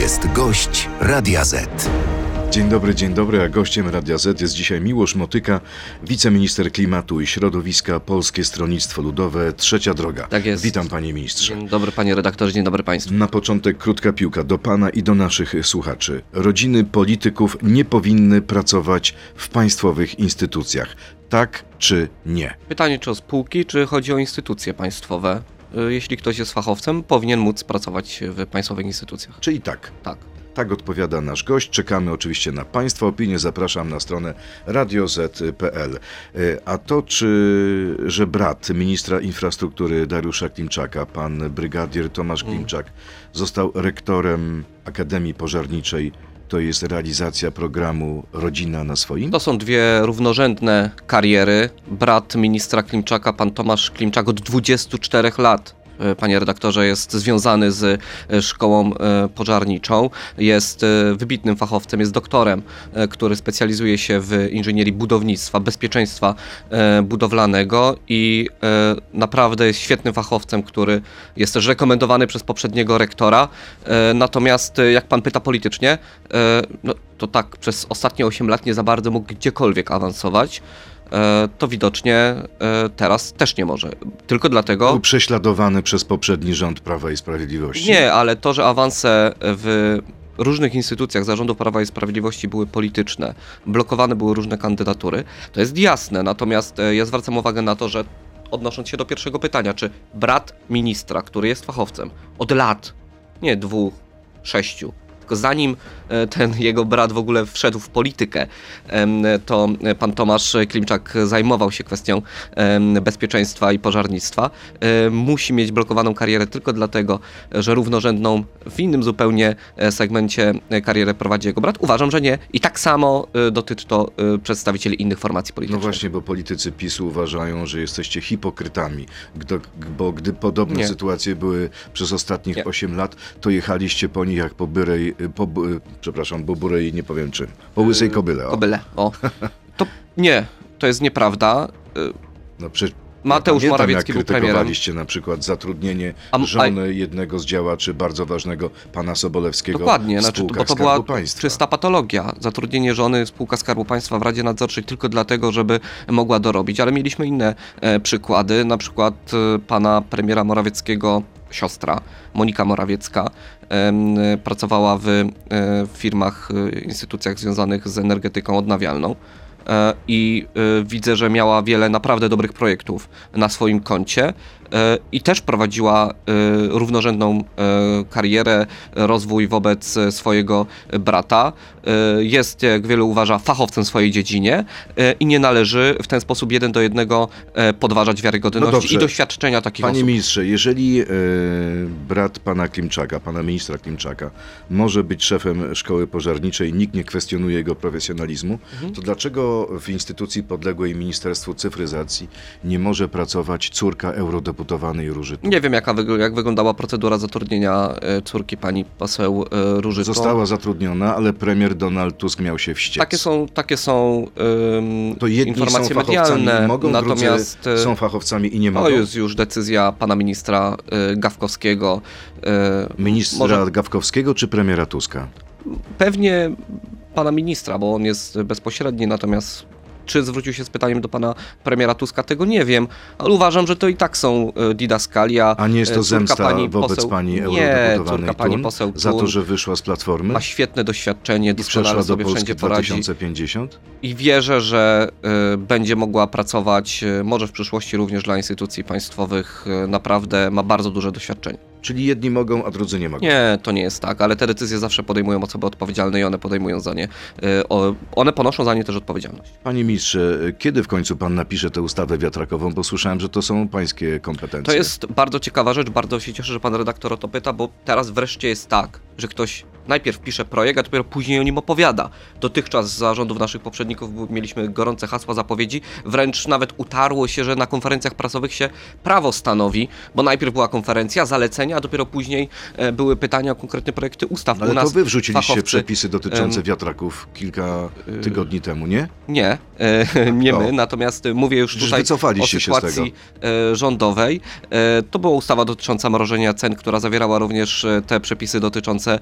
jest gość Radia Z. Dzień dobry, dzień dobry, a gościem Radia Z jest dzisiaj Miłosz Motyka, wiceminister klimatu i środowiska Polskie Stronnictwo Ludowe, Trzecia Droga. Tak jest. Witam panie ministrze. Dzień dobry panie redaktorze, dzień dobry państwu. Na początek krótka piłka do pana i do naszych słuchaczy. Rodziny polityków nie powinny pracować w państwowych instytucjach. Tak czy nie? Pytanie czy o spółki, czy chodzi o instytucje państwowe? Y, Jeśli ktoś jest fachowcem, powinien móc pracować w państwowych instytucjach. Czyli tak. Tak. Tak odpowiada nasz gość. Czekamy oczywiście na Państwa opinię. Zapraszam na stronę radioz.pl. E, A to, czy że brat ministra infrastruktury Dariusza Klimczaka, pan brygadier Tomasz Klimczak, został rektorem Akademii Pożarniczej, to jest realizacja programu Rodzina na swoim? To są dwie równorzędne kariery. Brat ministra Klimczaka, pan Tomasz Klimczak od 24 lat. Y, Panie redaktorze, jest związany z y, szkołą y, pożarniczą, jest wybitnym fachowcem, jest doktorem, który specjalizuje się w inżynierii budownictwa, bezpieczeństwa budowlanego i naprawdę jest świetnym fachowcem, który jest też rekomendowany przez poprzedniego rektora. Natomiast jak pan pyta politycznie, no, to tak, przez ostatnie 8 lat nie za bardzo mógł gdziekolwiek awansować. E, To widocznie e, teraz też nie może. Tylko dlatego. Był prześladowany przez poprzedni rząd Prawa i Sprawiedliwości. Nie, ale to, że awanse w różnych instytucjach zarządu Prawa i Sprawiedliwości były polityczne, blokowane były różne kandydatury, to jest jasne. Natomiast e, ja zwracam uwagę na to, że odnosząc się do pierwszego pytania, czy brat ministra, który jest fachowcem od lat, nie dwóch, sześciu, tylko zanim e, ten jego brat w ogóle wszedł w politykę, to pan Tomasz Klimczak zajmował się kwestią bezpieczeństwa i pożarnictwa. E, Musi mieć blokowaną karierę tylko dlatego, że równorzędną w innym zupełnie e, segmencie karierę prowadzi jego brat. Uważam, że nie. I tak samo dotyczy to przedstawicieli innych formacji No politycznych. właśnie, bo politycy PiSu uważają, że jesteście hipokrytami, gdy, bo gdy podobne Nie. sytuacje były przez ostatnich Nie. 8 lat, to jechaliście po nich jak po byrej, po, przepraszam, po burej nie powiem czym, po łysej kobyle. O. Kobyle. O. To nie, to jest nieprawda. E, No, przecież Mateusz pamiętam, Morawiecki jak był premierem. na przykład zatrudnienie A- a- żony jednego z działaczy bardzo ważnego, pana Sobolewskiego Dokładnie, znaczy, bo to była Państwa. czysta patologia. Zatrudnienie żony spółka Skarbu Państwa w Radzie Nadzorczej tylko dlatego, żeby mogła dorobić, ale mieliśmy inne e, przykłady, na przykład e, pana premiera Morawieckiego siostra, Monika Morawiecka, pracowała w e, firmach, e, instytucjach związanych z energetyką odnawialną. E, I widzę, że miała wiele naprawdę dobrych projektów na swoim koncie i też prowadziła e, równorzędną e, karierę, rozwój wobec e, swojego brata. E, Jest, jak wielu uważa, fachowcem w swojej dziedzinie e, i nie należy w ten sposób jeden do jednego e, podważać No wiarygodności dobrze. i doświadczenia takich Panie osób. ministrze, jeżeli e, brat pana Klimczaka, pana ministra Klimczaka, może być szefem szkoły pożarniczej, nikt nie kwestionuje jego profesjonalizmu, Mhm. to dlaczego w instytucji podległej Ministerstwu Cyfryzacji nie może pracować córka Róży? Nie wiem, jaka jak wyglądała procedura zatrudnienia e, córki pani poseł e, Róży. Została zatrudniona, ale premier Donald Tusk miał się wściec. Takie są, takie są to jedni są informacje fachowcami medialne, mogą, natomiast e, są fachowcami i nie mogą. to jest już decyzja pana ministra Gawkowskiego. Ministra może Gawkowskiego czy premiera Tuska? pewnie pana ministra, bo on jest bezpośredni, natomiast czy zwrócił się z pytaniem do pana premiera Tuska, tego nie wiem, ale uważam, że to i tak są y, didaskalia. A nie jest to córka zemsta pani wobec poseł, pani Nie, eurodeputowanej córka pani Thun poseł za to, Thun że wyszła z Platformy ma świetne doświadczenie, doskonale do sobie Polski wszędzie poradzi. 2050? i wierzę, że y, będzie mogła pracować y, może w przyszłości również dla instytucji państwowych. Y, naprawdę ma bardzo duże doświadczenie. Czyli jedni mogą, a drudzy nie mogą. Nie, to nie jest tak, ale te decyzje zawsze podejmują osoby odpowiedzialne i one podejmują za nie. o- One ponoszą za nie też odpowiedzialność. Panie ministrze, kiedy w końcu pan napisze tę ustawę wiatrakową? Bo słyszałem, że to są pańskie kompetencje. To jest bardzo ciekawa rzecz, bardzo się cieszę, że pan redaktor o to pyta, bo teraz wreszcie jest tak, że ktoś najpierw pisze projekt, a dopiero później o nim opowiada. Dotychczas z zarządów naszych poprzedników mieliśmy gorące hasła, zapowiedzi, wręcz nawet utarło się, że na konferencjach prasowych się prawo stanowi, bo najpierw była konferencja, zalecenia, a dopiero później e, były pytania o konkretne projekty ustaw. No Ale U nas to wy wrzuciliście fachowcy- przepisy dotyczące wiatraków kilka tygodni temu, nie? Nie, e, nie my, natomiast mówię już tutaj o sytuacji e, rządowej. To była ustawa dotycząca mrożenia cen, która zawierała również te przepisy dotyczące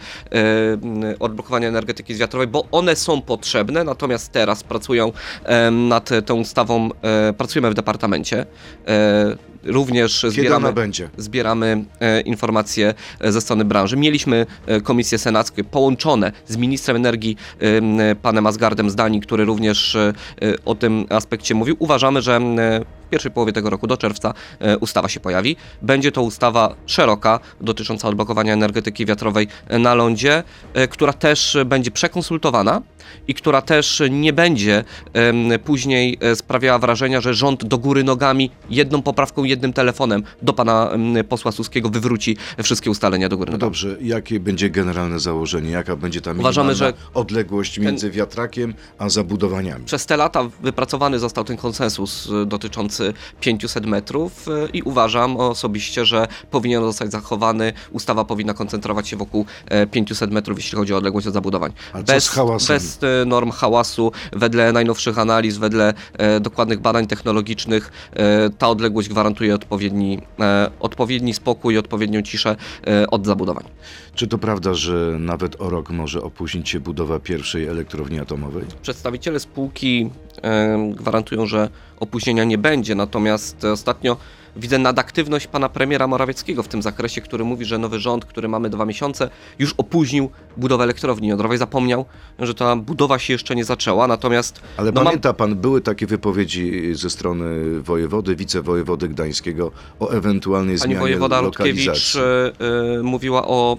odblokowania energetyki wiatrowej, bo one są potrzebne, natomiast teraz pracują nad tą ustawą, e, pracujemy w departamencie. Również zbieramy zbieramy e, informacje e, ze strony branży. Mieliśmy e, komisje senackie połączone z ministrem energii panem Asgardem z Danii, który również o tym aspekcie mówił. Uważamy, że w pierwszej połowie tego roku, do czerwca, ustawa się pojawi. Będzie to ustawa szeroka, dotycząca odblokowania energetyki wiatrowej na lądzie, która też będzie przekonsultowana i która też nie będzie później sprawiała wrażenia, że rząd do góry nogami jedną poprawką, jednym telefonem do pana em, posła Suskiego wywróci wszystkie ustalenia do góry No dobrze, jakie będzie generalne założenie? Jaka będzie ta minimalna Uważamy, że odległość między wiatrakiem a zabudowaniami? Przez te lata wypracowany został ten konsensus y, dotyczący 500 metrów y, i uważam osobiście, że powinien zostać zachowany. Ustawa powinna koncentrować się wokół e, 500 metrów, jeśli chodzi o odległość od zabudowań. A co z hałasem? bez e, norm hałasu, wedle najnowszych analiz, wedle e, dokładnych badań technologicznych, e, ta odległość gwarantuje odpowiedni, e, odpowiedni spokój i odpowiednią ciszę e, od zabudowań. Czy to prawda, że nawet o rok może opóźnić się budowa pierwszej elektrowni atomowej? Przedstawiciele spółki gwarantują, że opóźnienia nie będzie, natomiast ostatnio widzę nadaktywność pana premiera Morawieckiego w tym zakresie, który mówi, że nowy rząd, który mamy dwa miesiące, już opóźnił budowę elektrowni jądrowej. Zapomniał, że ta budowa się jeszcze nie zaczęła, natomiast Ale no, mam- pamięta pan, były takie wypowiedzi ze strony wojewody, wicewojewody gdańskiego o ewentualnej Pani zmianie wojewoda Rutkiewicz e, e, mówiła o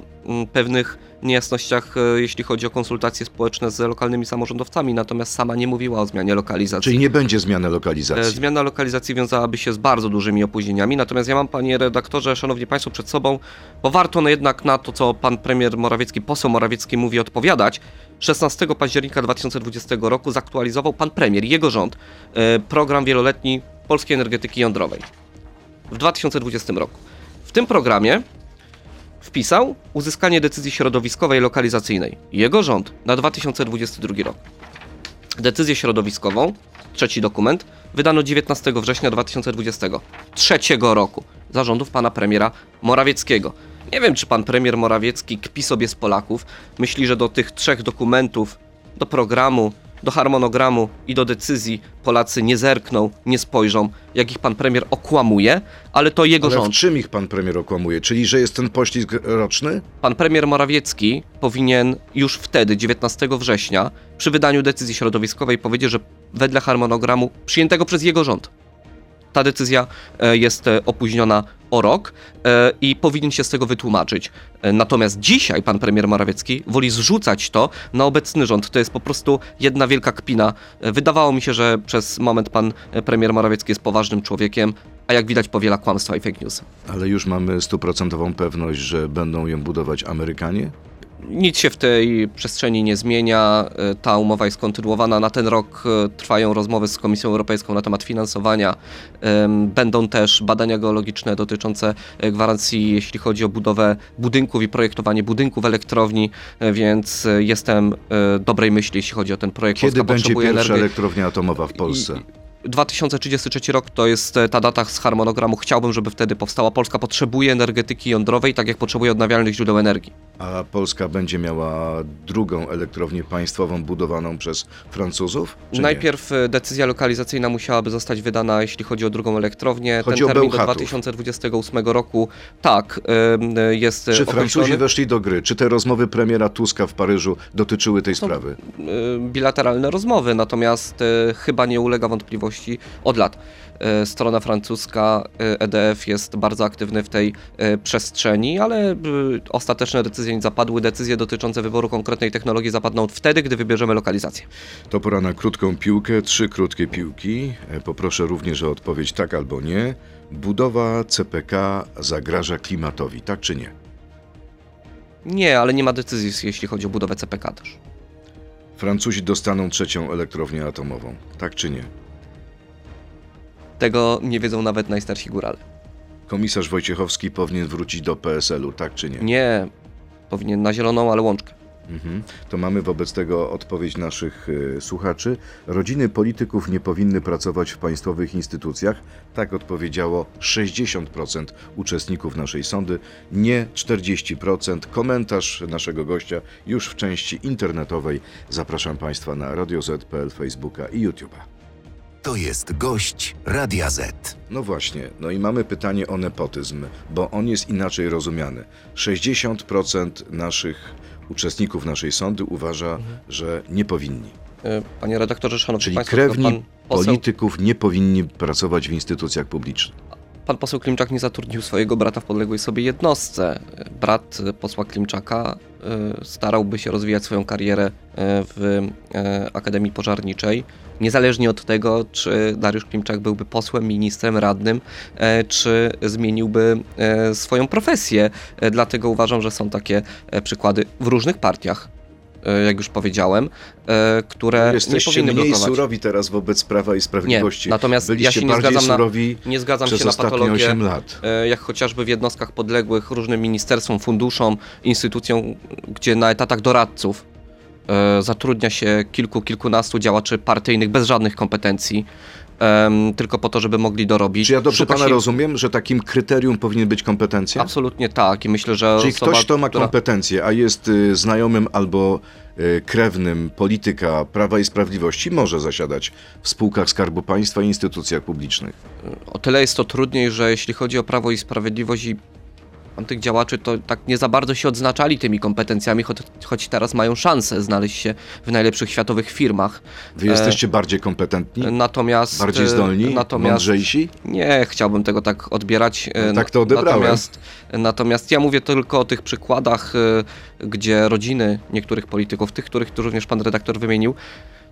pewnych niejasnościach, e, jeśli chodzi o konsultacje społeczne z lokalnymi samorządowcami, natomiast sama nie mówiła o zmianie lokalizacji. Czyli nie będzie zmiany E, lokalizacji. Zmiana lokalizacji wiązałaby się z bardzo dużymi opóźnieniami, natomiast ja mam, panie redaktorze, szanowni państwo, przed sobą, bo warto no jednak na to, co pan premier Morawiecki, poseł Morawiecki mówi, odpowiadać. 16 października 2020 roku zaktualizował pan premier, jego rząd, e, program wieloletni polskiej energetyki jądrowej w 2020 roku. W tym programie wpisał uzyskanie decyzji środowiskowej lokalizacyjnej. Jego rząd na 2022 rok. Decyzję środowiskową, trzeci dokument, wydano 19 września 2023 roku zarządów pana premiera Morawieckiego. Nie wiem, czy pan premier Morawiecki kpi sobie z Polaków, myśli, że do tych trzech dokumentów, do programu, do harmonogramu i do decyzji Polacy nie zerkną, nie spojrzą, jak ich pan premier okłamuje, ale to jego Ale w rząd. czym ich pan premier okłamuje? Czyli, że jest ten poślizg roczny? Pan premier Morawiecki powinien już wtedy, 19 września, przy wydaniu decyzji środowiskowej powiedzieć, że wedle harmonogramu przyjętego przez jego rząd ta decyzja e, jest e, opóźniona o rok e, i powinien się z tego wytłumaczyć. Natomiast dzisiaj pan premier Morawiecki woli zrzucać to na obecny rząd. To jest po prostu jedna wielka kpina. Wydawało mi się, że przez moment pan premier Morawiecki jest poważnym człowiekiem, a jak widać powiela kłamstwa i fake newsy. Ale już mamy stuprocentową pewność, że będą ją budować Amerykanie? Nic się w tej przestrzeni nie zmienia. E, Ta umowa jest kontynuowana. Na ten rok e, trwają rozmowy z Komisją Europejską na temat finansowania. Będą też badania geologiczne dotyczące e, gwarancji, jeśli chodzi o budowę budynków i projektowanie budynków elektrowni, więc jestem dobrej myśli, jeśli chodzi o ten projekt. Kiedy Polska będzie pierwsza energii. elektrownia atomowa w Polsce? I- 2033 rok to jest ta data z harmonogramu. Chciałbym, żeby wtedy powstała. Polska potrzebuje energetyki jądrowej, tak jak potrzebuje odnawialnych źródeł energii. A Polska będzie miała drugą elektrownię państwową budowaną przez Francuzów? nie? Najpierw e, decyzja lokalizacyjna musiałaby zostać wydana, jeśli chodzi o drugą elektrownię. Chodzi Ten o termin do Bełchatów. 2028 roku, tak, em, e, jest e, Czy określony. Francuzi weszli do gry? Czy te rozmowy premiera Tuska w Paryżu dotyczyły tej sprawy? e, bilateralne rozmowy, natomiast e, chyba nie ulega wątpliwości od lat. E, Strona francuska, e, EDF jest bardzo aktywny w tej e, przestrzeni, ale e, ostateczne decyzje nie zapadły. Decyzje dotyczące wyboru konkretnej technologii zapadną wtedy, gdy wybierzemy lokalizację. To pora na krótką piłkę, trzy krótkie piłki. E, Poproszę również o odpowiedź tak albo nie. Budowa CPK zagraża klimatowi, tak czy nie? Nie, ale nie ma decyzji, jeśli chodzi o budowę CPK też. Francuzi dostaną trzecią elektrownię atomową, tak czy nie? Tego nie wiedzą nawet najstarsi górale. Komisarz Wojciechowski powinien wrócić do PSL-u, tak czy nie? Nie, powinien na zieloną, ale łączkę. Mhm. To mamy wobec tego odpowiedź naszych y, słuchaczy. Rodziny polityków nie powinny pracować w państwowych instytucjach. Tak odpowiedziało 60% uczestników naszej sądy, nie 40%. Komentarz naszego gościa już w części internetowej. Zapraszam Państwa na Radio Z.pl, Facebooka i YouTube'a. To jest gość Radia Z. No właśnie, no i mamy pytanie o nepotyzm, bo on jest inaczej rozumiany. 60% naszych uczestników naszej sądy uważa, że nie powinni. E, Panie redaktorze, szanowni Czyli państwo, krewni pan poseł, polityków nie powinni pracować w instytucjach publicznych. pan poseł Klimczak nie zatrudnił swojego brata w podległej sobie jednostce. Brat posła Klimczaka e, starałby się rozwijać swoją karierę e, w Akademii Pożarniczej. Niezależnie od tego, czy Dariusz Klimczak byłby posłem, ministrem, radnym, e, czy zmieniłby e, swoją profesję. E, Dlatego uważam, że są takie przykłady w różnych partiach, jak już powiedziałem, które nie Jesteście powinny mniej blokować. surowi teraz wobec Prawa i Sprawiedliwości. Nie, natomiast ja Byliście się nie zgadzam na- Nie zgadzam się na patologię. 8 lat. jak chociażby w jednostkach podległych różnym ministerstwom, funduszom, instytucjom, gdzie na etatach doradców zatrudnia się kilku, kilkunastu działaczy partyjnych bez żadnych kompetencji, tylko po to, żeby mogli dorobić. Czy ja dobrze Szuka pana się- rozumiem, że takim kryterium powinien być kompetencja? Absolutnie tak i myślę, że Czyli osoba, ktoś, kto ma która... kompetencje, a jest y, znajomym albo y, krewnym polityka Prawa i Sprawiedliwości, może zasiadać w spółkach Skarbu Państwa i instytucjach publicznych. O tyle jest to trudniej, że jeśli chodzi o Prawo i Sprawiedliwość i tych działaczy, to tak nie za bardzo się odznaczali tymi kompetencjami, choć, choć teraz mają szansę znaleźć się w najlepszych światowych firmach. Wy jesteście bardziej kompetentni, Natomiast... bardziej e, zdolni, Natomiast mądrzejsi? nie chciałbym tego tak odbierać. e, No, tak to odebrałem. Natomiast, natomiast ja mówię tylko o tych przykładach, e, gdzie rodziny niektórych polityków, tych, których tu również pan redaktor wymienił,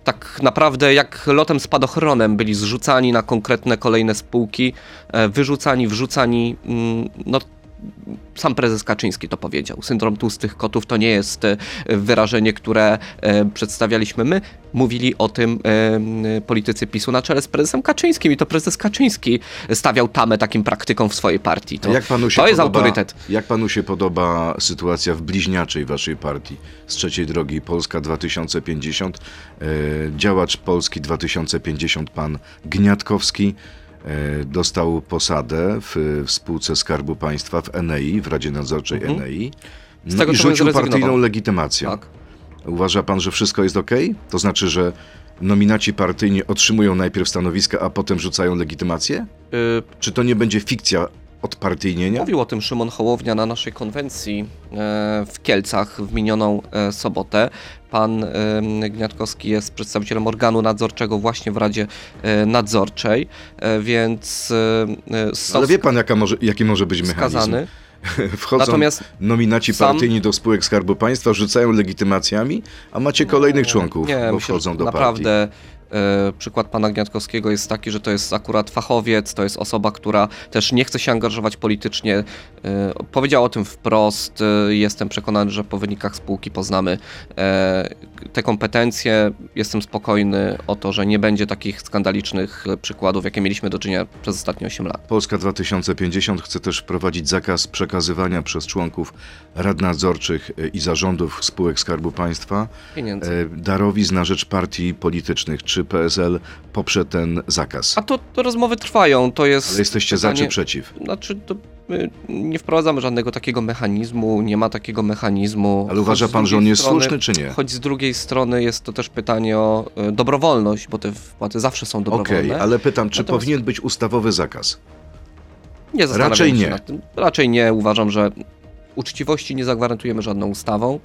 tak naprawdę jak lotem spadochronem byli zrzucani na konkretne kolejne spółki, e, wyrzucani, wrzucani, mm, no sam prezes Kaczyński to powiedział. Syndrom tłustych kotów to nie jest e, wyrażenie, które e, przedstawialiśmy my. Mówili o tym e, politycy PiSu na czele z prezesem Kaczyńskim i to prezes Kaczyński stawiał tamę takim praktykom w swojej partii. To, jak panu się to jest podoba, autorytet. Jak panu się podoba sytuacja w bliźniaczej waszej partii z trzeciej drogi Polska 2050? E, działacz Polski 2050, pan Gniatkowski, dostał posadę w, w spółce Skarbu Państwa w Enei, w Radzie Nadzorczej Mhm. Enei. Z No tego, i rzucił partyjną legitymację. Tak. Uważa pan, że wszystko jest ok? To znaczy, że nominaci partyjni otrzymują najpierw stanowiska, a potem rzucają legitymację? Y, Czy to nie będzie fikcja odpartyjnienia? Mówił o tym Szymon Hołownia na naszej konwencji e, w Kielcach w minioną e, sobotę. Pan e, Gniatkowski jest przedstawicielem organu nadzorczego właśnie w Radzie Nadzorczej, więc e, Ale sos wie pan, jaka może, jaki może być mechanizm? skazany. Wchodzą Natomiast nominaci sam- partyjni do spółek Skarbu Państwa, rzucają legitymacjami, a macie kolejnych członków, Nie, bo myślę, wchodzą do partii. naprawdę przykład pana Gniatkowskiego jest taki, że to jest akurat fachowiec, to jest osoba, która też nie chce się angażować politycznie. E, powiedział o tym wprost. E, jestem przekonany, że po wynikach spółki poznamy e, te kompetencje. Jestem spokojny o to, że nie będzie takich skandalicznych e, przykładów, jakie mieliśmy do czynienia przez ostatnie 8 lat. Polska 2050 chce też wprowadzić zakaz przekazywania przez członków rad nadzorczych e, i zarządów spółek Skarbu Państwa Pieniędzy. e, darowizn na rzecz partii politycznych. Czy PSL poprze ten zakaz? A to, to rozmowy trwają, to jest... Ale jesteście za czy pytanie- przeciw? Znaczy, to my nie wprowadzamy żadnego takiego mechanizmu, nie ma takiego mechanizmu. Ale uważa pan, że on jest strony- słuszny, czy nie? Choć z drugiej strony jest to też pytanie o e, dobrowolność, bo te wpłaty zawsze są Okej, dobrowolne. ale pytam, czy Natomiast- powinien być ustawowy zakaz? nie zastanawiam raczej się nie. Nad tym. Raczej nie. Uważam, że uczciwości nie zagwarantujemy żadną ustawą.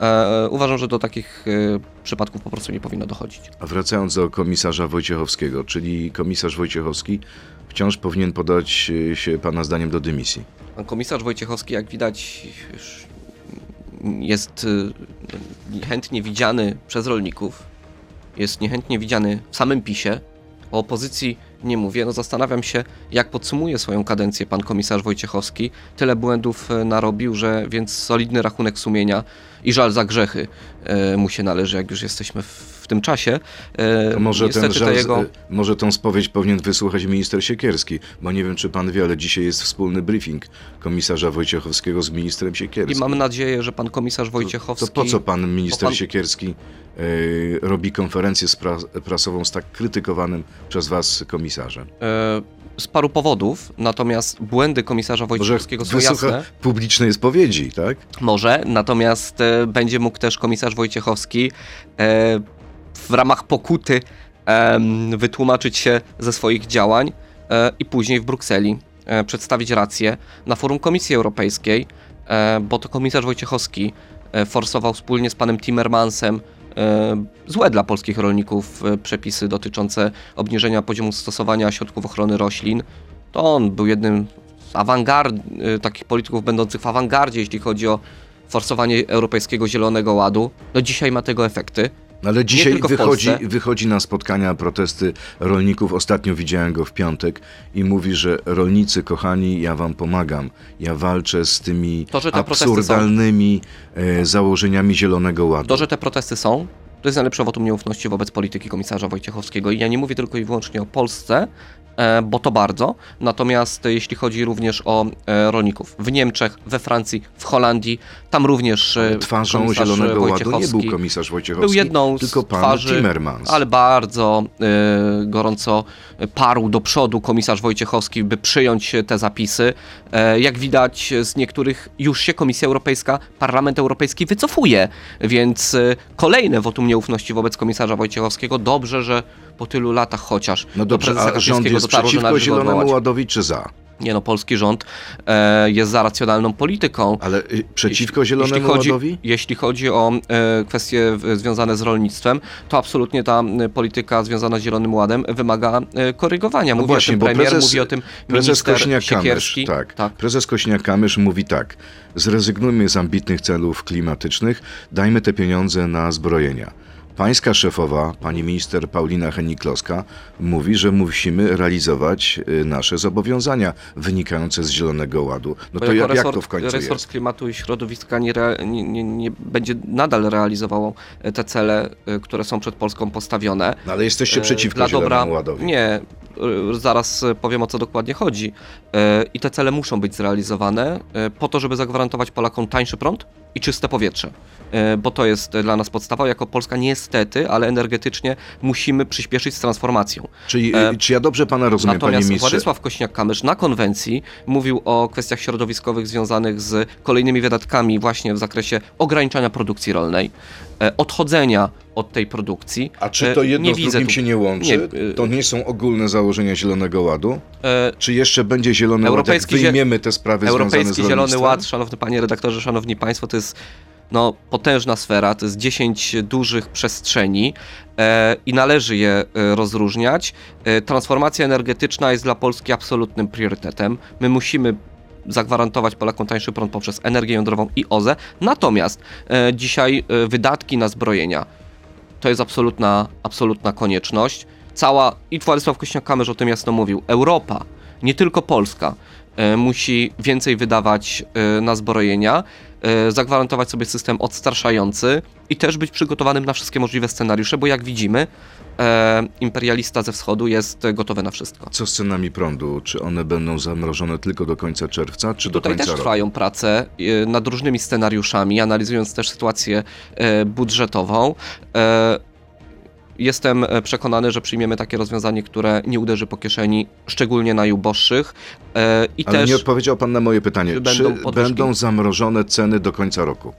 E, uważam, że do takich e, przypadków po prostu nie powinno dochodzić. A wracając do komisarza Wojciechowskiego, czyli komisarz Wojciechowski wciąż powinien podać e, się pana zdaniem do dymisji. Pan komisarz Wojciechowski, jak widać, jest y, chętnie widziany przez rolników, jest niechętnie widziany w samym PiSie. O opozycji nie mówię. No zastanawiam się, jak podsumuje swoją kadencję pan komisarz Wojciechowski. Tyle błędów e, narobił, że więc solidny rachunek sumienia i żal za grzechy e, mu się należy, jak już jesteśmy w w tym czasie. E, To może, ten niestety te jego... e, może tą spowiedź powinien wysłuchać minister Siekierski, bo nie wiem, czy pan wie, ale dzisiaj jest wspólny briefing komisarza Wojciechowskiego z ministrem I Siekierskim. mam nadzieję, że pan komisarz To Wojciechowski... po co pan minister pan- Siekierski e, robi konferencję prasową z tak krytykowanym przez was komisarzem? z paru powodów, natomiast błędy komisarza Może Wojciechowskiego są wysłucha jasne. publicznej spowiedzi, tak? Może, natomiast e, będzie mógł też komisarz Wojciechowski e, w ramach pokuty wytłumaczyć się ze swoich działań e, i później w Brukseli e, przedstawić rację na forum Komisji Europejskiej, e, bo to komisarz Wojciechowski forsował wspólnie z panem Timmermansem złe dla polskich rolników przepisy dotyczące obniżenia poziomu stosowania środków ochrony roślin. To on był jednym z awangard, takich polityków będących w awangardzie, jeśli chodzi o forsowanie Europejskiego Zielonego Ładu. No dzisiaj ma tego efekty. No Ale dzisiaj wychodzi, wychodzi na spotkania, protesty rolników. Ostatnio widziałem go w piątek i mówi, że rolnicy, kochani, ja wam pomagam. Ja walczę z tymi To, protesty są- absurdalnymi e, założeniami Zielonego Ładu. To, że te protesty są, to jest najlepsze wotum nieufności wobec polityki komisarza Wojciechowskiego. I ja nie mówię tylko i wyłącznie o Polsce, bo to bardzo. Natomiast e, jeśli chodzi również o e, rolników w Niemczech, we Francji, w Holandii, tam również e, Twarzą Zielonego Ładu nie był komisarz Wojciechowski, był jedną tylko z pan twarzy, Timmermans. ale bardzo e, gorąco parł do przodu komisarz Wojciechowski, by przyjąć te zapisy. E, jak widać z niektórych już się Komisja Europejska, Parlament Europejski wycofuje, więc e, kolejne wotum nieufności wobec komisarza Wojciechowskiego. Dobrze, że po tylu latach chociaż No do dobrze, prezesa a rząd jest przeciwko Zielonemu odwołać. Ładowi czy za? Nie no, polski rząd e, jest za racjonalną polityką. Ale y, przeciwko Zielonemu jeśli chodzi, Ładowi? Jeśli chodzi o e, kwestie w- związane z rolnictwem, to absolutnie ta e, polityka związana z Zielonym Ładem wymaga e, korygowania. No Mówi właśnie, o tym premier, prezes- mówi o tym Prezes minister Siekierski. tak, tak. prezes Kośniak-Kamysz mówi tak, zrezygnujmy z ambitnych celów klimatycznych, dajmy te pieniądze na zbrojenia. Pańska szefowa, pani minister Paulina Henik-Kloska, mówi, że musimy realizować y, nasze zobowiązania wynikające z Zielonego Ładu. No Bo to jak, jak resort, to w końcu resort jest? klimatu i środowiska nie, rea- nie, nie, nie będzie nadal realizował e, te cele, e, które są przed Polską postawione. No, ale jesteście E, przeciwko dla Zielonemu dobra, Ładowi. Nie, zaraz e, powiem o co dokładnie chodzi. E, I te cele muszą być zrealizowane po to, żeby zagwarantować Polakom tańszy prąd i czyste powietrze. Bo to jest dla nas podstawa. Jako Polska niestety, ale energetycznie musimy przyspieszyć z transformacją. Czyli, e, y, czy ja dobrze pana rozumiem, panie Natomiast ministrze? Władysław Kośniak-Kamysz na konwencji mówił o kwestiach środowiskowych związanych z kolejnymi wydatkami właśnie w zakresie ograniczania produkcji rolnej, odchodzenia od tej produkcji. A czy to E, jedno nie z drugim tu- się nie łączy? Nie, to nie są ogólne założenia Zielonego Ładu? E, Czy jeszcze będzie Zielony Ład, jak Europejski wyjmiemy te sprawy związane Europejski z Zielony? Ład, szanowny panie redaktorze, szanowni państwo, to jest no, potężna sfera, to jest 10 dużych przestrzeni e, i należy je e, rozróżniać. E, transformacja energetyczna jest dla Polski absolutnym priorytetem. My musimy zagwarantować Polakom tańszy prąd poprzez energię jądrową i OZE. Natomiast e, dzisiaj e, wydatki na zbrojenia to jest absolutna, absolutna konieczność. Cała, i Władysław Kośniak-Kamysz o tym jasno mówił, Europa, nie tylko Polska, e, musi więcej wydawać e, na zbrojenia, e, zagwarantować sobie system odstraszający i też być przygotowanym na wszystkie możliwe scenariusze, bo jak widzimy, e, imperialista ze wschodu jest gotowy na wszystko. Co z cenami prądu? Czy one będą zamrożone tylko do końca czerwca, czy do Tutaj końca też roku? trwają prace e, nad różnymi scenariuszami, analizując też sytuację e, budżetową. E, Jestem e, przekonany, że przyjmiemy takie rozwiązanie, które nie uderzy po kieszeni, szczególnie najuboższych. I Ale też nie odpowiedział pan na moje pytanie. będą czy będą zamrożone ceny do końca roku?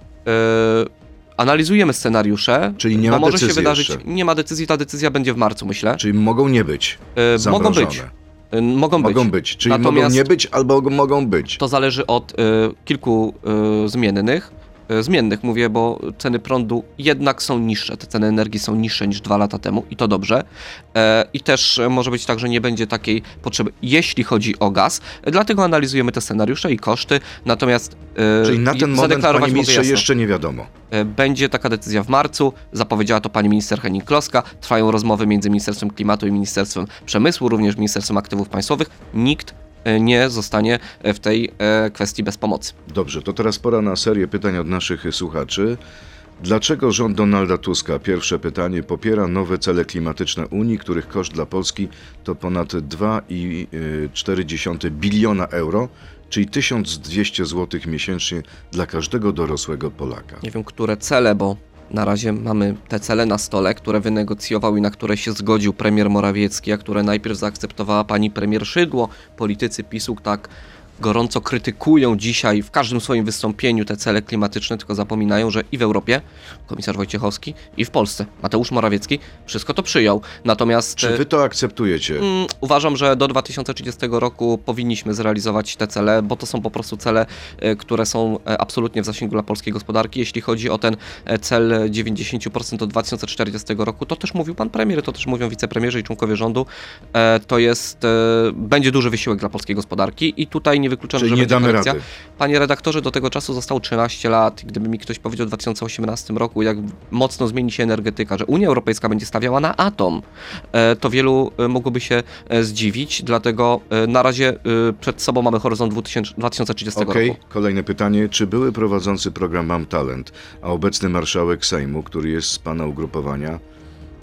E, analizujemy scenariusze. Czyli nie ma może się decyzji wydarzyć. jeszcze. Nie ma decyzji, ta decyzja będzie w marcu, myślę. Czyli mogą nie być E, zamrożone? mogą być. E, Mogą być. Mogą być. Czyli mogą Natomiast- nie być albo mogą być. To zależy od y, kilku y, zmiennych. Y, zmiennych mówię, bo ceny prądu jednak są niższe. Te ceny energii są niższe niż dwa lata temu i to dobrze. E, I też e, może być tak, że nie będzie takiej potrzeby, jeśli chodzi o gaz. E, Dlatego analizujemy te scenariusze i koszty. Natomiast e, Czyli na ten moment, panie ministrze, jeszcze nie wiadomo. E, Będzie taka decyzja w marcu, zapowiedziała to pani minister Henning-Kloska. Trwają rozmowy między Ministerstwem Klimatu i Ministerstwem Przemysłu, również Ministerstwem Aktywów Państwowych. Nikt e, nie zostanie e, w tej e, kwestii bez pomocy. Dobrze, to teraz pora na serię pytań od naszych słuchaczy. Dlaczego rząd Donalda Tuska, pierwsze pytanie, popiera nowe cele klimatyczne Unii, których koszt dla Polski to ponad 2,4 biliona euro, czyli 1200 zł miesięcznie dla każdego dorosłego Polaka? Nie wiem, które cele, bo na razie mamy te cele na stole, które wynegocjował i na które się zgodził premier Morawiecki, a które najpierw zaakceptowała pani premier Szydło. Politycy PiSu tak gorąco krytykują dzisiaj w każdym swoim wystąpieniu te cele klimatyczne, tylko zapominają, że i w Europie, komisarz Wojciechowski, i w Polsce, Mateusz Morawiecki, wszystko to przyjął. Natomiast Czy wy to akceptujecie? Mm, Uważam, że do 2030 roku powinniśmy zrealizować te cele, bo to są po prostu cele, e, które są e, absolutnie w zasięgu dla polskiej gospodarki. Jeśli chodzi o ten e, cel 90% do 2040 roku, to też mówił pan premier, to też mówią wicepremierzy i członkowie rządu. E, To jest, e, będzie duży wysiłek dla polskiej gospodarki i tutaj nie wykluczam, Czyli że nie damy korekcja. rady. Panie redaktorze, do tego czasu zostało 13 lat. Gdyby mi ktoś powiedział w 2018 roku, jak mocno zmieni się energetyka, że Unia Europejska będzie stawiała na atom, e, to wielu e, mogłoby się e, zdziwić. Dlatego na razie przed sobą mamy horyzont 2000 2030 Okej, roku. kolejne pytanie. Czy były prowadzący program Mam Talent, a obecny marszałek Sejmu, który jest z pana ugrupowania,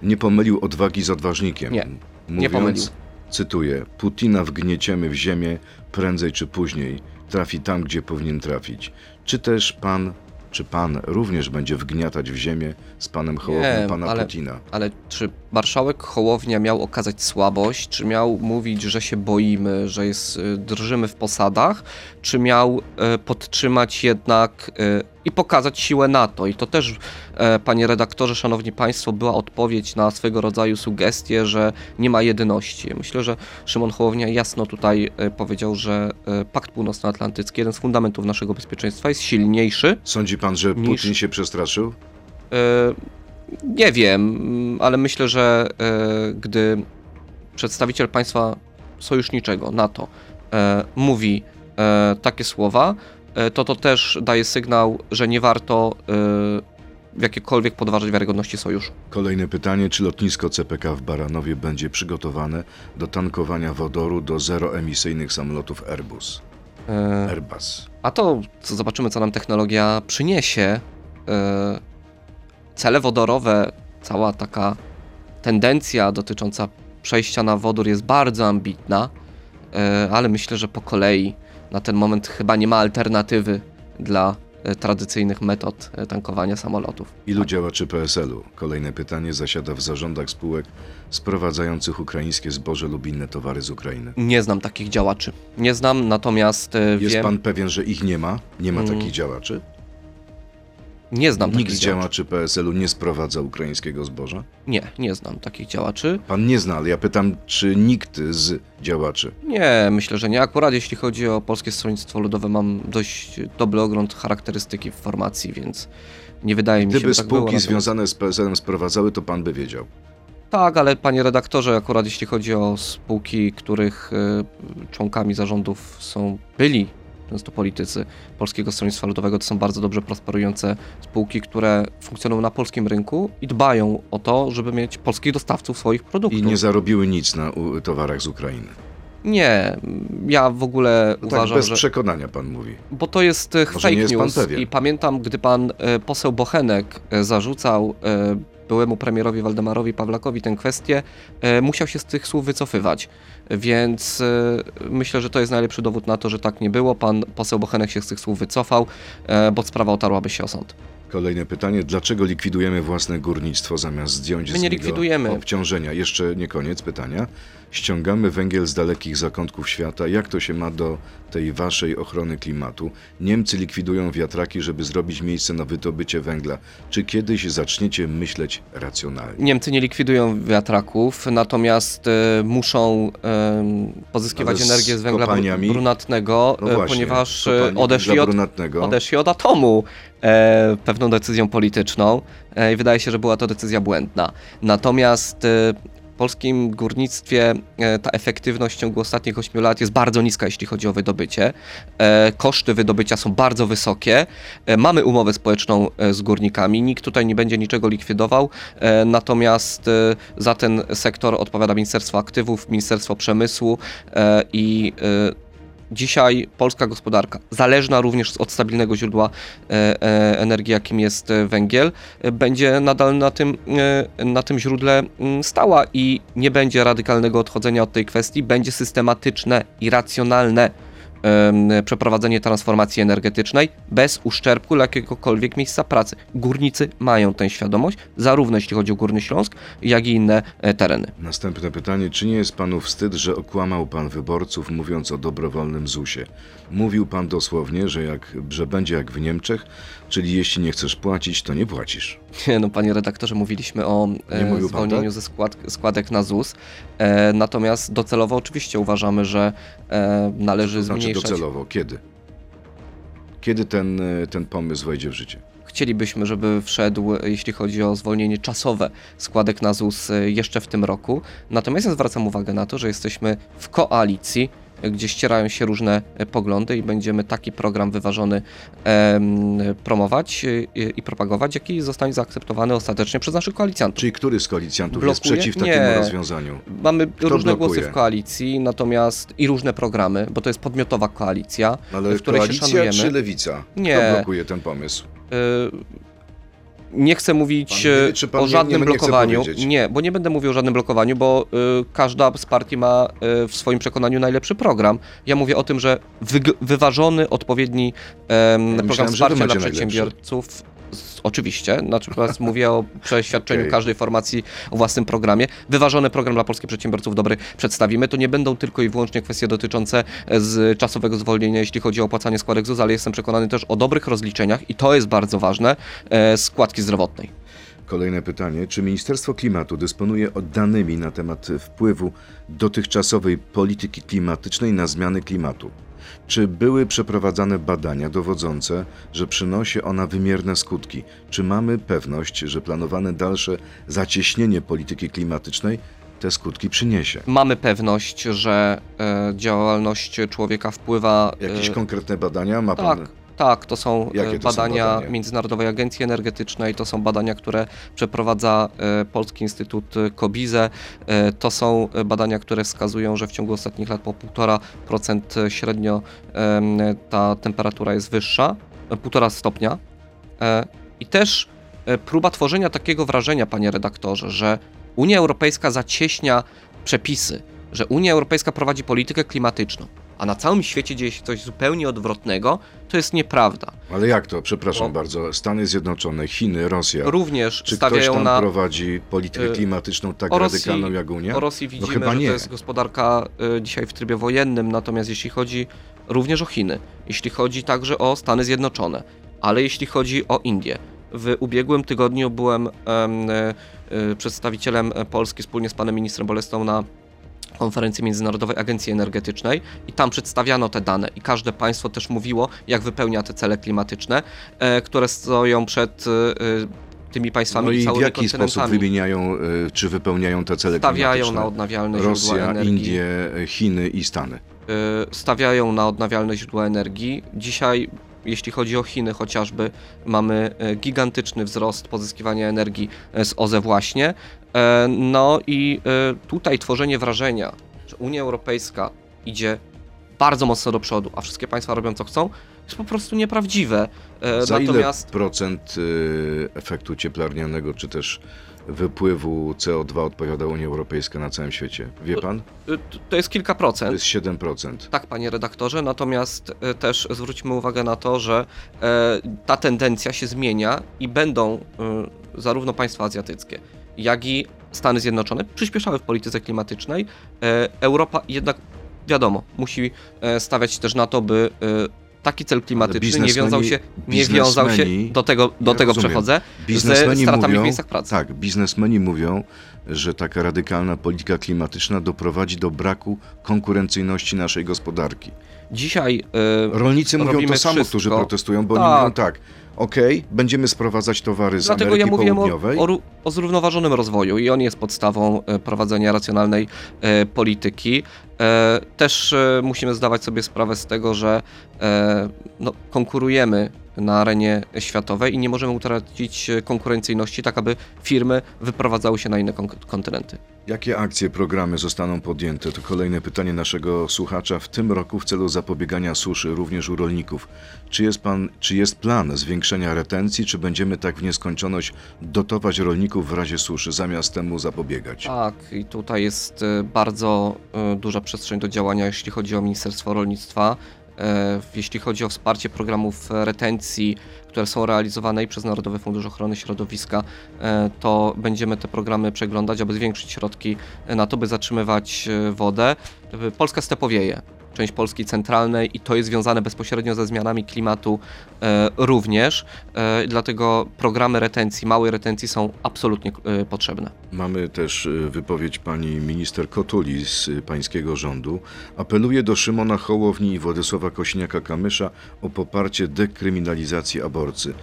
nie pomylił odwagi z odważnikiem? Nie, Mówiąc, pomylił. Cytuję: Putina wgnieciemy w ziemię prędzej czy później. Trafi tam, gdzie powinien trafić. Czy też pan, czy pan również będzie wgniatać w ziemię z panem Hołownią pana ale- Putina? Ale czy marszałek Hołownia miał okazać słabość, czy miał mówić, że się boimy, że jest, y, drżymy w posadach, czy miał e, podtrzymać jednak e, i pokazać siłę NATO? I to też, e, panie redaktorze, szanowni państwo, była odpowiedź na swego rodzaju sugestię, że nie ma jedyności. Myślę, że Szymon Hołownia jasno tutaj e, powiedział, że e, Pakt Północnoatlantycki, jeden z fundamentów naszego bezpieczeństwa, jest silniejszy Sądzi pan, że Niż- Putin się przestraszył? E, Nie wiem, mm, ale myślę, że e, gdy przedstawiciel państwa sojuszniczego NATO e, mówi e, takie słowa, to to też daje sygnał, że nie warto e, w jakiekolwiek podważać wiarygodności sojuszu. Kolejne pytanie, czy lotnisko CPK w Baranowie będzie przygotowane do tankowania wodoru do zeroemisyjnych samolotów Airbus? E, Airbus. A to co zobaczymy, co nam technologia przyniesie. E, Cele wodorowe, cała taka tendencja dotycząca przejścia na wodór jest bardzo ambitna, e, ale myślę, że po kolei na ten moment chyba nie ma alternatywy dla e, tradycyjnych metod e, tankowania samolotów. Ilu działaczy PSL-u? Kolejne pytanie zasiada w zarządach spółek sprowadzających ukraińskie zboże lub inne towary z Ukrainy. Nie znam takich działaczy. Nie znam, natomiast e, Jest wiem, pan pewien, że ich nie ma? Nie ma Mm, takich działaczy? Nie znam Nikt takich z działaczy. PSL-u nie sprowadza ukraińskiego zboża? Nie, nie znam takich działaczy. Pan nie zna, ale ja pytam, czy nikt z działaczy. Nie, myślę, że nie. Akurat jeśli chodzi o Polskie Stronnictwo Ludowe, mam dość dobry ogląd charakterystyki w formacji, więc nie wydaje mi się, Gdyby że tak było. spółki Natomiast- związane z PSL-em sprowadzały, to pan by wiedział. Tak, ale panie redaktorze, akurat jeśli chodzi o spółki, których y, członkami zarządów są byli często politycy Polskiego Stronnictwa Ludowego, to są bardzo dobrze prosperujące spółki, które funkcjonują na polskim rynku i dbają o to, żeby mieć polskich dostawców swoich produktów. I nie zarobiły nic na towarach z Ukrainy. Nie, ja w ogóle No tak uważam, bez że... przekonania pan mówi. Bo to jest e, Może fake jest news i pamiętam, gdy pan e, poseł Bochenek e, zarzucał byłemu premierowi Waldemarowi Pawlakowi tę kwestię, e, musiał się z tych słów wycofywać. Więc e, myślę, że to jest najlepszy dowód na to, że tak nie było. Pan poseł Bochenek się z tych słów wycofał, e, bo sprawa otarłaby się o sąd. Kolejne pytanie. Dlaczego likwidujemy własne górnictwo zamiast zdjąć My z nie niego likwidujemy. obciążenia? Jeszcze nie koniec pytania. Ściągamy węgiel z dalekich zakątków świata. Jak to się ma do tej waszej ochrony klimatu? Niemcy likwidują wiatraki, żeby zrobić miejsce na wydobycie węgla. Czy kiedyś zaczniecie myśleć racjonalnie? Niemcy nie likwidują wiatraków, natomiast e, muszą e, pozyskiwać Ale z energię z węgla kopalniami? brunatnego, No e, właśnie, ponieważ e, kopalnie odeszli węgla od, brunatnego. odeszli od atomu e, pewną decyzją polityczną e, i wydaje się, że była to decyzja błędna. Natomiast e, w polskim górnictwie ta efektywność w ciągu ostatnich 8 lat jest bardzo niska, jeśli chodzi o wydobycie. Koszty wydobycia są bardzo wysokie. Mamy umowę społeczną z górnikami, nikt tutaj nie będzie niczego likwidował, natomiast za ten sektor odpowiada Ministerstwo Aktywów, Ministerstwo Przemysłu i dzisiaj polska gospodarka, zależna również od stabilnego źródła e, e, energii, jakim jest e, węgiel, będzie nadal na tym, na tym źródle mm, stała i nie będzie radykalnego odchodzenia od tej kwestii, będzie systematyczne i racjonalne przeprowadzenie transformacji energetycznej bez uszczerbku dla jakiegokolwiek miejsca pracy. Górnicy mają tę świadomość, zarówno jeśli chodzi o Górny Śląsk, jak i inne e, tereny. Następne pytanie. Czy nie jest panu wstyd, że okłamał pan wyborców, mówiąc o dobrowolnym ZUS-ie? Mówił pan dosłownie, że, jak, że będzie jak w Niemczech, czyli jeśli nie chcesz płacić, to nie płacisz. Nie, No, panie redaktorze, mówiliśmy o e, pan zwolnieniu tak? ze skład, składek na ZUS. E, natomiast docelowo oczywiście uważamy, że e, należy To znaczy zmniejszać. docelowo. Kiedy? Kiedy ten, e, ten pomysł wejdzie w życie? Chcielibyśmy, żeby wszedł, e, jeśli chodzi o zwolnienie czasowe składek na ZUS e, jeszcze w tym roku. Natomiast ja zwracam uwagę na to, że jesteśmy w koalicji, gdzie ścierają się różne e, poglądy i będziemy taki program wyważony promować e, i propagować, jaki zostanie zaakceptowany ostatecznie przez naszych koalicjantów. Czyli który z koalicjantów jest Blokuje? przeciw takiemu Nie. rozwiązaniu? Mamy różne blokuje? głosy w koalicji, natomiast i różne programy, bo to jest podmiotowa koalicja, Ale w której się koalicja szanujemy. czy lewica? Nie. Kto blokuje ten pomysł? Y, Nie chcę mówić wie, y, pan o żadnym nie- nie blokowaniu. Nie, bo nie będę mówił o żadnym blokowaniu, bo y, każda z partii ma y, w swoim przekonaniu najlepszy program. Ja mówię o tym, że wyg- wyważony, odpowiedni em, program myślałem, wsparcia dla przedsiębiorców. Oczywiście, natomiast mówię o przeświadczeniu Okej. każdej formacji o własnym programie. Wyważony program dla polskich przedsiębiorców dobry przedstawimy. To nie będą tylko i wyłącznie kwestie dotyczące e, z czasowego zwolnienia, jeśli chodzi o opłacanie składek ZUS, ale jestem przekonany też o dobrych rozliczeniach i to jest bardzo ważne, e, składki zdrowotnej. Kolejne pytanie. Czy Ministerstwo Klimatu dysponuje danymi na temat wpływu dotychczasowej polityki klimatycznej na zmiany klimatu? Czy były przeprowadzane badania dowodzące, że przynosi ona wymierne skutki? Czy mamy pewność, że planowane dalsze zacieśnienie polityki klimatycznej te skutki przyniesie? Mamy pewność, że e, działalność człowieka wpływa. e, Jakieś konkretne badania ma pan? Tak, tak, to są e, Jakie to są badania badania? Międzynarodowej Agencji Energetycznej, to są badania, które przeprowadza e, Polski Instytut Kobize, e, to są badania, które wskazują, że w ciągu ostatnich lat po 1,5% średnio ta temperatura jest wyższa, e, 1,5 stopnia. I też próba tworzenia takiego wrażenia, panie redaktorze, że Unia Europejska zacieśnia przepisy, że Unia Europejska prowadzi politykę klimatyczną, a na całym świecie dzieje się coś zupełnie odwrotnego, to jest nieprawda. Ale jak to? Przepraszam Bo- bardzo. Stany Zjednoczone, Chiny, Rosja. Również Czy ktoś stawiają tam na. prowadzi politykę y, klimatyczną tak o Rosji- radykalną jak Unia? O Rosji widzimy, chyba że nie. to jest gospodarka y, dzisiaj w trybie wojennym, natomiast jeśli chodzi również o Chiny, jeśli chodzi także o Stany Zjednoczone, ale jeśli chodzi o Indię. W ubiegłym tygodniu byłem em, y, y, przedstawicielem Polski wspólnie z panem ministrem Bolestą na konferencji Międzynarodowej Agencji Energetycznej i tam przedstawiano te dane i każde państwo też mówiło, jak wypełnia te cele klimatyczne, e, które stoją przed e, e, tymi państwami No i w jaki sposób wymieniają, czy wypełniają te cele Stawiają klimatyczne? na odnawialne źródła Rosja, energii. Indie, Chiny i Stany. stawiają na odnawialne źródła energii. Dzisiaj, jeśli chodzi o Chiny chociażby, mamy y, gigantyczny wzrost pozyskiwania energii y, z OZE właśnie. E, No i tutaj tworzenie wrażenia, że Unia Europejska idzie bardzo mocno do przodu, a wszystkie państwa robią co chcą, jest po prostu nieprawdziwe. E, Za Natomiast ile procent y, efektu cieplarnianego, czy też wypływu CO2 odpowiada Unia Europejska na całym świecie? Wie pan? y, to jest kilka To procent. jest 7%. Tak, panie redaktorze, natomiast e, też zwróćmy uwagę na to, że e, ta tendencja się zmienia i będą e, zarówno państwa azjatyckie, jak i Stany Zjednoczone przyspieszały w polityce klimatycznej. E, Europa jednak, wiadomo, musi e, stawiać też na to, by taki cel klimatyczny nie wiązał biznesmeni- się, nie wiązał się do tego, do Ja tego rozumiem. przechodzę, ze stratami mówią, w miejscach pracy. Tak, biznesmeni mówią, że taka radykalna polityka klimatyczna doprowadzi do braku konkurencyjności naszej gospodarki. Dzisiaj e, Rolnicy mówią to samo, wszystko. którzy protestują, bo oni Tak. mówią tak, okej, będziemy sprowadzać towary z Dlatego Ameryki ja mówiłem o, Południowej, o, o zrównoważonym rozwoju i on jest podstawą e, prowadzenia racjonalnej e, polityki. E, Też e, musimy zdawać sobie sprawę z tego, że e, no, konkurujemy na arenie światowej i nie możemy utracić e, konkurencyjności, tak aby firmy wyprowadzały się na inne kon- kontynenty. Jakie akcje, programy zostaną podjęte? To kolejne pytanie naszego słuchacza w tym roku w celu zapobiegania suszy również u rolników. Czy jest, pan, czy jest plan zwiększenia retencji, czy będziemy tak w nieskończoność dotować rolników w razie suszy, zamiast temu zapobiegać? Tak, i tutaj jest e, bardzo e, duża przestrzeń do działania, jeśli chodzi o Ministerstwo Rolnictwa. E, Jeśli chodzi o wsparcie programów retencji, które są realizowane i przez Narodowy Fundusz Ochrony Środowiska, e, to będziemy te programy przeglądać, aby zwiększyć środki na to, by zatrzymywać e, wodę. Polska stepowieje, część Polski centralnej i to jest związane bezpośrednio ze zmianami klimatu e, również, e, dlatego programy retencji, małej retencji są absolutnie e, potrzebne. Mamy też y, wypowiedź pani minister Kotuli z pańskiego rządu. Apeluje do Szymona Hołowni i Władysława Kośniaka-Kamysza o poparcie dekryminalizacji aborcji.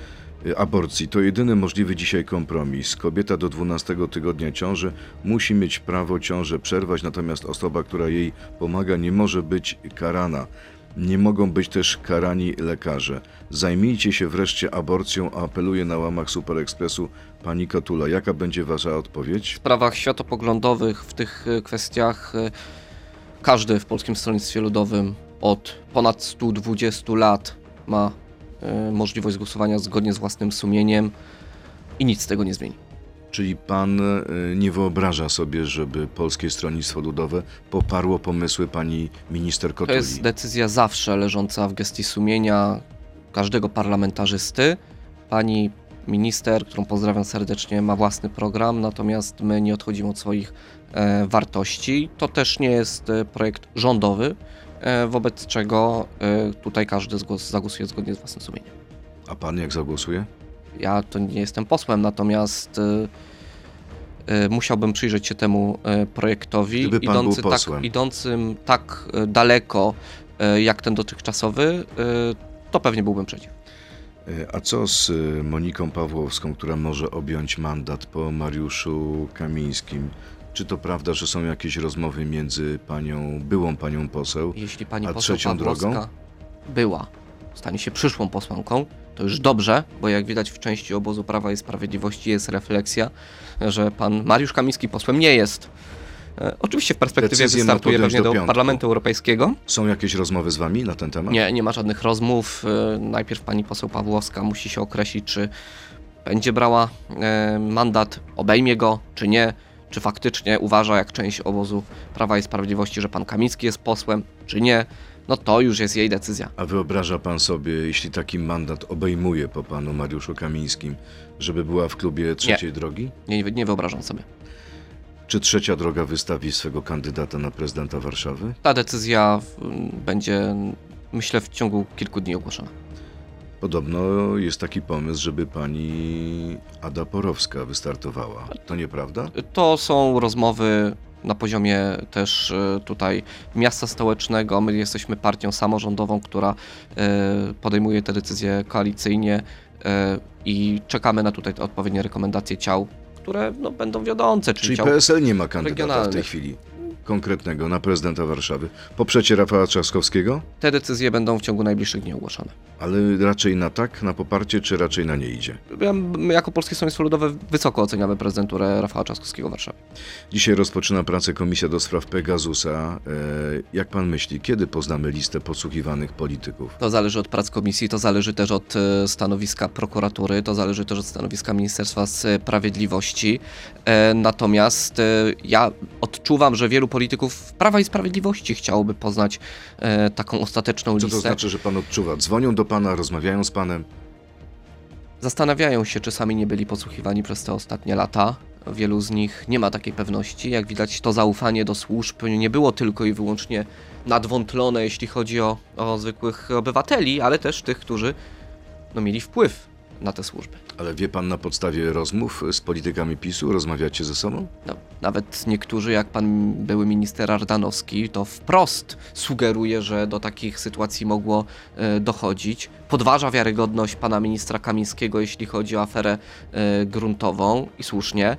Y, Aborcji to jedyny możliwy dzisiaj kompromis. Kobieta do 12 tygodnia ciąży musi mieć prawo ciążę przerwać, natomiast osoba, która jej pomaga, nie może być karana. Nie mogą być też karani lekarze. Zajmijcie się wreszcie aborcją, a apeluje na łamach Super Expressu pani Kotula. Jaka będzie wasza odpowiedź? w sprawach światopoglądowych, w tych e, kwestiach e, każdy w Polskim Stronnictwie Ludowym od ponad 120 lat ma możliwość głosowania zgodnie z własnym sumieniem i nic z tego nie zmieni. Czyli pan y, nie wyobraża sobie, żeby Polskie Stronnictwo Ludowe poparło pomysły pani minister To Kotuli? jest decyzja zawsze leżąca w gestii sumienia każdego parlamentarzysty. Pani minister, którą pozdrawiam serdecznie, ma własny program, natomiast my nie odchodzimy od swoich e, wartości. To też nie jest e, projekt rządowy, e, wobec czego e, tutaj każdy zagłosuje zgodnie z własnym sumieniem. A pan jak zagłosuje? Ja to nie jestem posłem, natomiast e, e, musiałbym przyjrzeć się temu e, projektowi, Gdyby pan był idący tak, idącym tak e, daleko e, jak ten dotychczasowy, e, to pewnie byłbym przeciw. A co z Moniką Pawłowską, która może objąć mandat po Mariuszu Kamińskim? Czy to prawda, że są jakieś rozmowy między panią, byłą panią poseł? Jeśli pani A poseł trzecią Pawłowska drogą? była, stanie się przyszłą posłanką, to już dobrze, bo jak widać w części obozu Prawa i Sprawiedliwości jest refleksja, że pan Mariusz Kamiński posłem nie jest. E, Oczywiście w perspektywie Decyzję ma wystartuje podjąć pewnie do do piątku. Parlamentu Europejskiego. Są jakieś rozmowy z wami na ten temat? Nie, nie ma żadnych rozmów. E, Najpierw pani poseł Pawłowska musi się określić, czy będzie brała e, mandat, obejmie go, czy nie. Czy faktycznie uważa, jak część obozu Prawa i Sprawiedliwości, że pan Kamiński jest posłem, czy nie. No to już jest jej decyzja. A wyobraża pan sobie, jeśli taki mandat obejmuje po panu Mariuszu Kamińskim, żeby była w klubie trzeciej drogi? Nie, nie wyobrażam sobie. Czy trzecia droga wystawi swego kandydata na prezydenta Warszawy? Ta decyzja będzie, myślę, w ciągu kilku dni ogłoszona. Podobno jest taki pomysł, żeby pani Ada Porowska wystartowała. To nieprawda? To są rozmowy na poziomie też e, tutaj miasta stołecznego. My jesteśmy partią samorządową, która e, podejmuje te decyzje koalicyjnie e, i czekamy na tutaj odpowiednie rekomendacje ciał, które no, będą wiodące, czyli, Czyli PSL nie ma kandydata w tej chwili konkretnego na prezydenta Warszawy. Poprzecie Rafała Trzaskowskiego? Te decyzje będą w ciągu najbliższych dni ogłoszone. Ale raczej na tak, na poparcie, czy raczej na nie idzie? Ja- jako Polskie Stronnictwo Ludowe wysoko oceniamy prezydenturę Rafała Trzaskowskiego w Warszawie. Dzisiaj rozpoczyna pracę Komisja do Spraw Pegasusa. E, jak pan myśli, kiedy poznamy listę podsłuchiwanych polityków? To zależy od prac komisji, to zależy też od e, stanowiska prokuratury, to zależy też od stanowiska Ministerstwa Sprawiedliwości. E, Natomiast ja odczuwam, że wielu polityków Prawa i Sprawiedliwości chciałoby poznać e, taką ostateczną Co listę. to znaczy, że pan odczuwa? Dzwonią do pana, rozmawiają z panem? Zastanawiają się, czy sami nie byli podsłuchiwani przez te ostatnie lata. Wielu z nich nie ma takiej pewności. Jak widać, to zaufanie do służb nie było tylko i wyłącznie nadwątlone, jeśli chodzi o, o zwykłych obywateli, ale też tych, którzy no, mieli wpływ na te służby. Ale wie pan na podstawie rozmów z politykami PiSu, rozmawiacie ze sobą? No, nawet niektórzy, jak pan były minister Ardanowski, to wprost sugeruje, że do takich sytuacji mogło e, dochodzić. Podważa wiarygodność pana ministra Kamińskiego, jeśli chodzi o aferę e, gruntową i słusznie,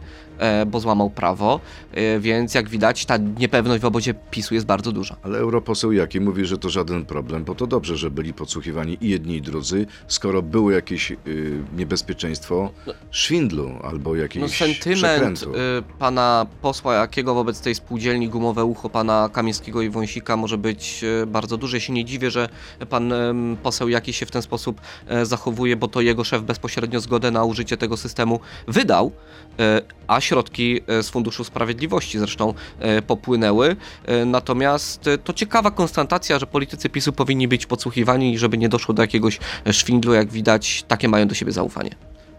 bo złamał prawo, e, więc jak widać ta niepewność w obozie PiSu jest bardzo duża. Ale europoseł Jaki mówi, że to żaden problem, bo to dobrze, że byli podsłuchiwani i jedni i drudzy, skoro było jakieś y, niebezpieczeństwo szwindlu albo jakiegoś No sentyment przekrętu. y, pana posła Jakiego wobec tej spółdzielni Gumowe Ucho, pana Kamińskiego i Wąsika może być y, bardzo duże. Ja się nie dziwię, że pan poseł Jaki się w ten sposób e, zachowuje, bo to jego szef bezpośrednio zgodę na użycie tego systemu wydał, e, a środki e, z Funduszu Sprawiedliwości zresztą e, popłynęły. E, Natomiast to ciekawa konstatacja, że politycy PiSu powinni być podsłuchiwani i żeby nie doszło do jakiegoś szwindlu, jak widać, takie mają do siebie zaufanie.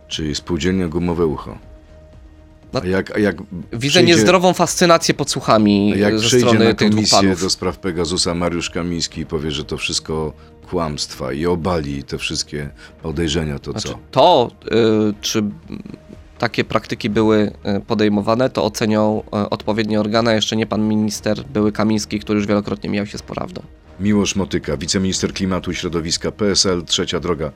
Czyli spółdzielnia gumowe ucho. No- A jak, a jak Widzę przyjdzie- niezdrową fascynację podsłuchami jak ze strony na tych dwóch panów. do spraw Pegasusa Mariusz Kamiński powie, że to wszystko kłamstwa i obali te wszystkie podejrzenia, to Znaczy, co? to, y, czy takie praktyki były y, podejmowane, to ocenią y, odpowiednie organy, a jeszcze nie pan minister były Kamiński, który już wielokrotnie mijał się z prawdą. Miłosz Motyka, wiceminister klimatu i środowiska PSL, Trzecia Droga.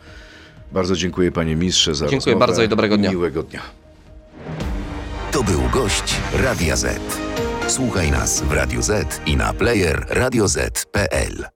Bardzo dziękuję panie ministrze za Dziękuję rozmowę. bardzo i dobrego dnia. Miłego dnia. To był gość Radia Z. Słuchaj nas w Radio Z i na player radioz.pl.